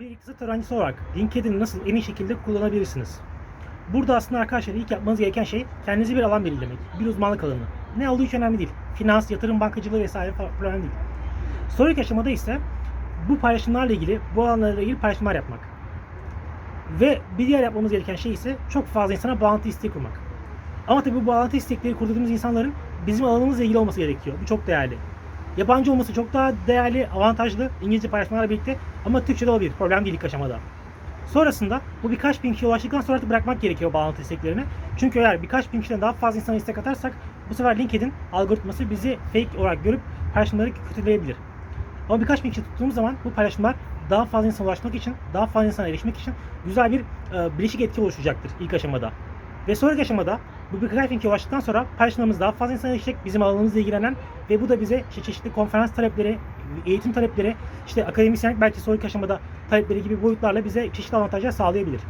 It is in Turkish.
Bir iktisat öğrencisi olarak LinkedIn'i nasıl en iyi şekilde kullanabilirsiniz? Burada aslında arkadaşlar ilk yapmanız gereken şey kendinize bir alan belirlemek, bir uzmanlık alanı. Ne olduğu hiç önemli değil. Finans, yatırım, bankacılığı vesaire falan önemli değil. Sonraki aşamada ise bu paylaşımlarla ilgili, bu alanlarla ilgili paylaşımlar yapmak. Ve bir diğer yapmamız gereken şey ise çok fazla insana bağlantı isteği kurmak. Ama tabii bu bağlantı istekleri kurduğumuz insanların bizim alanımızla ilgili olması gerekiyor. Bu çok değerli. Yabancı olması çok daha değerli, avantajlı İngilizce paylaşmalarla birlikte ama Türkçe de olabilir. Problem değil ilk aşamada. Sonrasında bu birkaç bin kişiye ulaştıktan sonra artık bırakmak gerekiyor bağlantı isteklerini. Çünkü eğer birkaç bin kişiden daha fazla insana istek atarsak bu sefer LinkedIn algoritması bizi fake olarak görüp paylaşımları kötüleyebilir. Ama birkaç bin kişi tuttuğumuz zaman bu paylaşımlar daha fazla insana ulaşmak için, daha fazla insana erişmek için güzel bir e, bileşik etki oluşturacaktır ilk aşamada. Ve sonraki aşamada bu bin kişiye ulaştıktan sonra paylaşımlarımız daha fazla insana erişecek, bizim alanımızla ilgilenen ve bu da bize işte çeşitli konferans talepleri, eğitim talepleri, işte akademisyenlik belki sonraki aşamada talepleri gibi boyutlarla bize çeşitli avantajlar sağlayabilir.